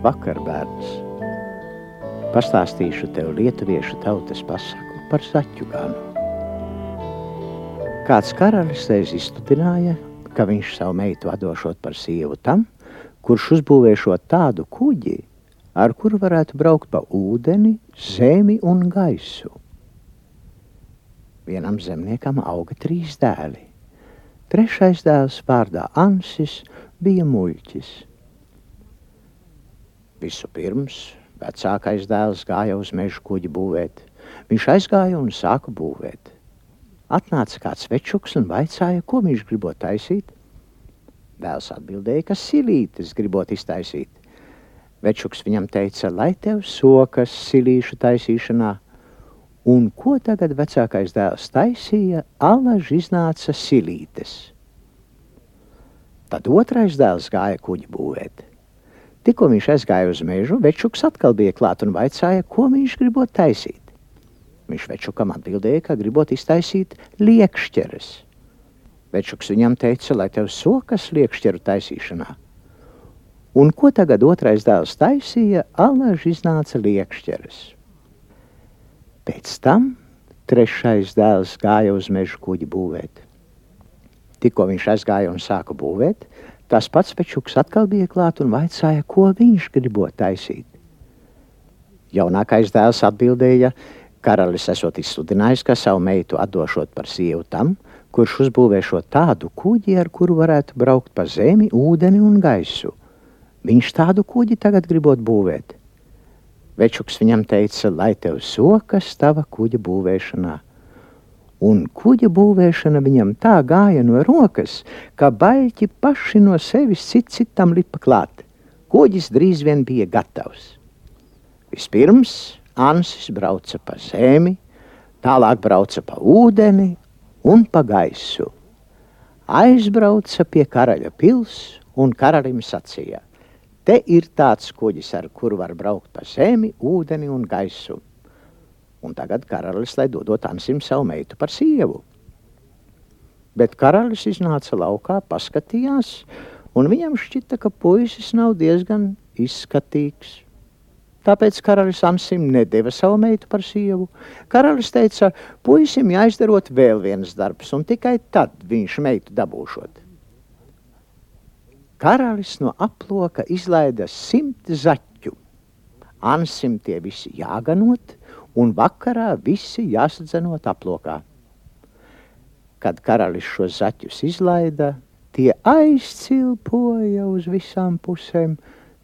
Labvakar, bērns! Pastāstīšu tev lietuviešu tautas pasaku par zaķu ganu. Kāds karalis reiz izstudināja, ka viņš savu meitu atdošot par sievu tam, kurš uzbūvēšot tādu kuģi, ar kuru varētu braukt pa ūdeni, zemi un gaisu. Vienam zemniekam auga trīs dēli. Trešais dēls vārdā Ansis bija muļķis. Vispirms vecākais dēls gāja uz meža kuģi būvēt. Viņš aizgāja un sāka būvēt. Atnāca kāds večuks un vaicāja, ko viņš gribot taisīt. Dēls atbildēja, ka silītes gribot iztaisīt. Večuks viņam teica, lai tev sokas silīšu taisīšanā. Un ko tagad vecākais dēls taisīja, alaži iznāca silītes. Tad otrais dēls gāja kuģi būvēt. Tikko viņš aizgāja uz mežu, večuks atkal bija klāt un vaicāja, ko viņš gribot taisīt. Viņš večukam atbildēja, ka gribot iztaisīt liekšķeres. Večuks viņam teica, lai tev sokas liekšķeru taisīšanā. Un ko tagad otrais dēls taisīja, alaži iznāca liekšķeres. Pēc tam trešais dēls gāja uz mežu kuģi būvēt. Tikko viņš aizgāja un sāka būvēt, Tas pats Pečuks atkal bija klāt un vaicāja, ko viņš gribot taisīt. Jaunākais dēls atbildēja, karalis esot izsludinājis, ka savu meitu atdošot par sievu tam, kurš uzbūvēšot tādu kuģi, ar kuru varētu braukt pa zemi, ūdeni un gaisu. Viņš tādu kuģi tagad gribot būvēt. Večuks viņam teica, lai tev sokas tava kuģa būvēšanā un kuģa būvēšana viņam tā gāja no rokas, ka baļķi paši no sevis cit citam lipa klāt. Kuģis drīz vien bija gatavs. Vispirms Ansis brauca pa zemi, tālāk brauca pa ūdeni un pa gaisu. Aizbrauca pie karaļa pils un karalim sacīja: Te ir tāds kuģis, ar kuru var braukt pa zemi, ūdeni un gaisu un tagad karalis, lai dodot Ansim savu meitu par sievu. Bet karalis iznāca laukā, paskatījās, un viņam šķita, ka puisis nav diezgan izskatīgs. Tāpēc karalis Ansim nedeva savu meitu par sievu. Karalis teica, puisim jāizdarot vēl viens darbs, un tikai tad viņš meitu dabūšot. Karalis no aploka izlaida simt zaķu. Ansim tie visi jāganot, un vakarā visi jāsadzenot aplokā. Kad karalis šo zaķus izlaida, tie aizcilpoja uz visām pusēm,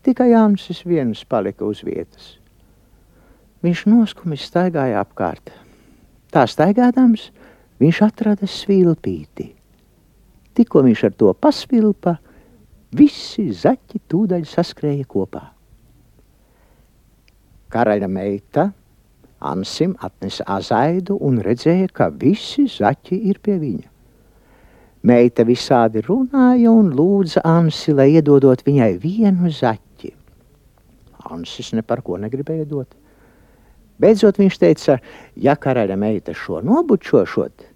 tikai Jānis viens palika uz vietas. Viņš noskumis staigāja apkārt. Tā staigādams, viņš atrada svilpīti. Tikko viņš ar to pasvilpa, visi zaķi tūdaļ saskrēja kopā. Karaļa meita Ansim atnesa azaidu un redzēja, ka visi zaķi ir pie viņa. Meita visādi runāja un lūdza Ansi, lai iedodot viņai vienu zaķi. Ansis ne par ko negribēja dot. Beidzot viņš teica, ja karaļa meita šo nobučošot,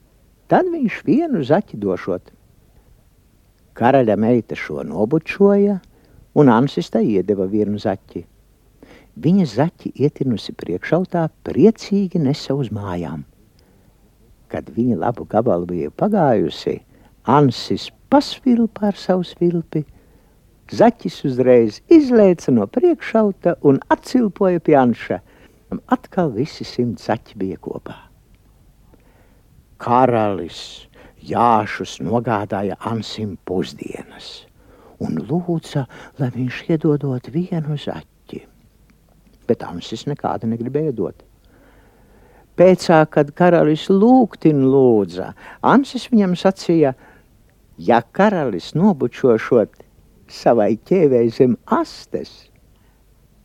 tad viņš vienu zaķi došot. Karaļa meita šo nobučoja, un Ansis tai iedeva vienu zaķi. Viņa zaķi ietinusi priekšautā, priecīgi nesa uz mājām. Kad viņa labu gabalu bija pagājusi, Ansis pasvilpa ar savu svilpi, zaķis uzreiz izlēca no priekšauta un atcilpoja pie Anša. Atkal visi simt zaķi bija kopā. Karalis Jāšus nogādāja Ansim pusdienas un lūdza, lai viņš iedodot vienu zaķi bet Ansis nekāda negribēja dot. Pēcā, kad karalis lūgtin lūdza, Ansis viņam sacīja, ja karalis nobučošot savai ķēvei zem astes,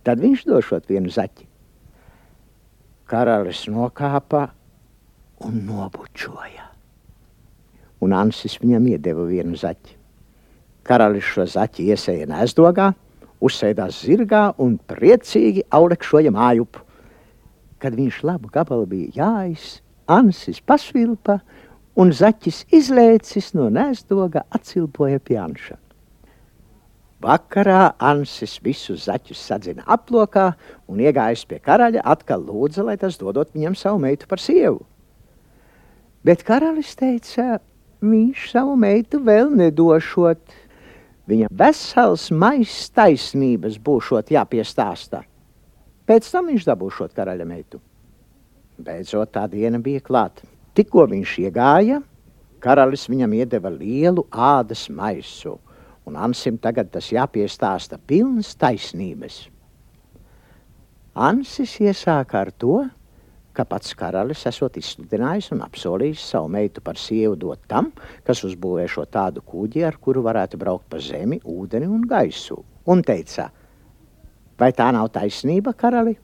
tad viņš došot vienu zaķi. Karalis nokāpa un nobučoja. Un Ansis viņam iedeva vienu zaķi. Karalis šo zaķi iesēja nēsdogā, uzsēdās zirgā un priecīgi aulekšoja mājup. Kad viņš labu gabalu bija jājis, Ansis pasvilpa un zaķis izlēcis no nēsdoga atcilpoja pie Anša. Vakarā Ansis visus zaķus sadzina aplokā un iegājis pie karaļa, atkal lūdza, lai tas dodot viņam savu meitu par sievu. Bet karalis teica, viņš savu meitu vēl nedošot. Viņa vesels maiss taisnības būšot jāpiestāsta. Pēc tam viņš dabūšot karaļa meitu. Beidzot, tā diena bija klāta. Tikko viņš iegāja, karalis viņam iedeva lielu ādas maisu un Ansim tagad tas jāpiestāsta pilns taisnības. Ansis iesāka ar to, ka pats karalis esot izsludinājis un apsolījis savu meitu par sievu dot tam, kas uzbūvē šo tādu kuģi, ar kuru varētu braukt pa zemi, ūdeni un gaisu. Un teica, vai tā nav taisnība, karali?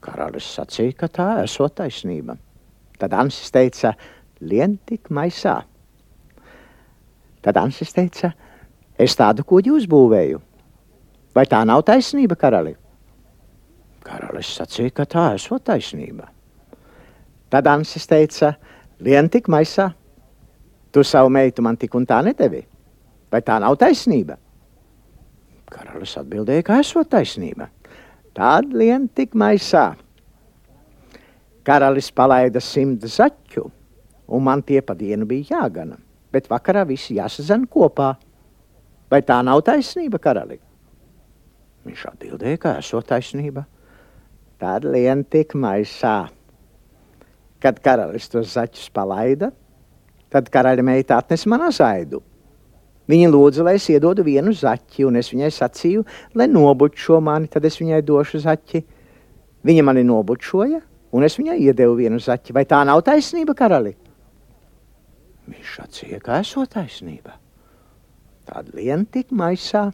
Karalis sacīja, ka tā esot taisnība. Tad Ansis teica, lien tik maisā. Tad Ansis teica, es tādu kuģi uzbūvēju. Vai tā nav taisnība, karali? Karalis sacīja, ka tā esot taisnība. Tad Ansis teica, lien tik maisā, tu savu meitu man tik un tā nedevi. Vai tā nav taisnība? Karalis atbildēja, ka esot taisnība. Tad lien tik maisā. Karalis palaida simt zaķu, un man tie pa dienu bija jāgana bet vakarā visi jāsazina kopā. Vai tā nav taisnība, karali? Viņš atbildēja, ka esot taisnība. Tad lien tik maisā. Kad karalis tos zaķus palaida, tad karaļa meita atnesa man azaidu. Viņa lūdza, lai es iedodu vienu zaķi, un es viņai sacīju, lai nobučo mani, tad es viņai došu zaķi. Viņa mani nobučoja, un es viņai iedevu vienu zaķi. Vai tā nav taisnība, karali? Viņš sacīja, ka esot taisnība. Tad lien tik maisā.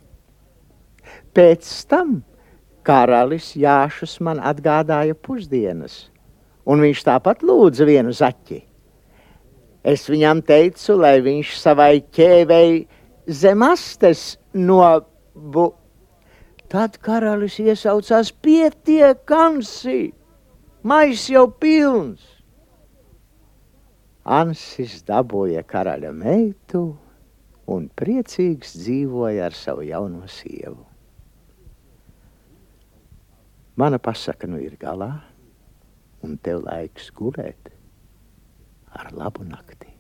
Pēc tam karalis Jāšus man atgādāja pusdienas, un viņš tāpat lūdza vienu zaķi. Es viņam teicu, lai viņš savai ķēvei zemastes nobu. Tad karalis iesaucās pietiekansi, mais jau pilns. Ansis dabūja karaļa meitu un priecīgs dzīvoja ar savu jauno sievu. Mana pasaka nu ir galā, un tev laiks gulēt ar labu nakti.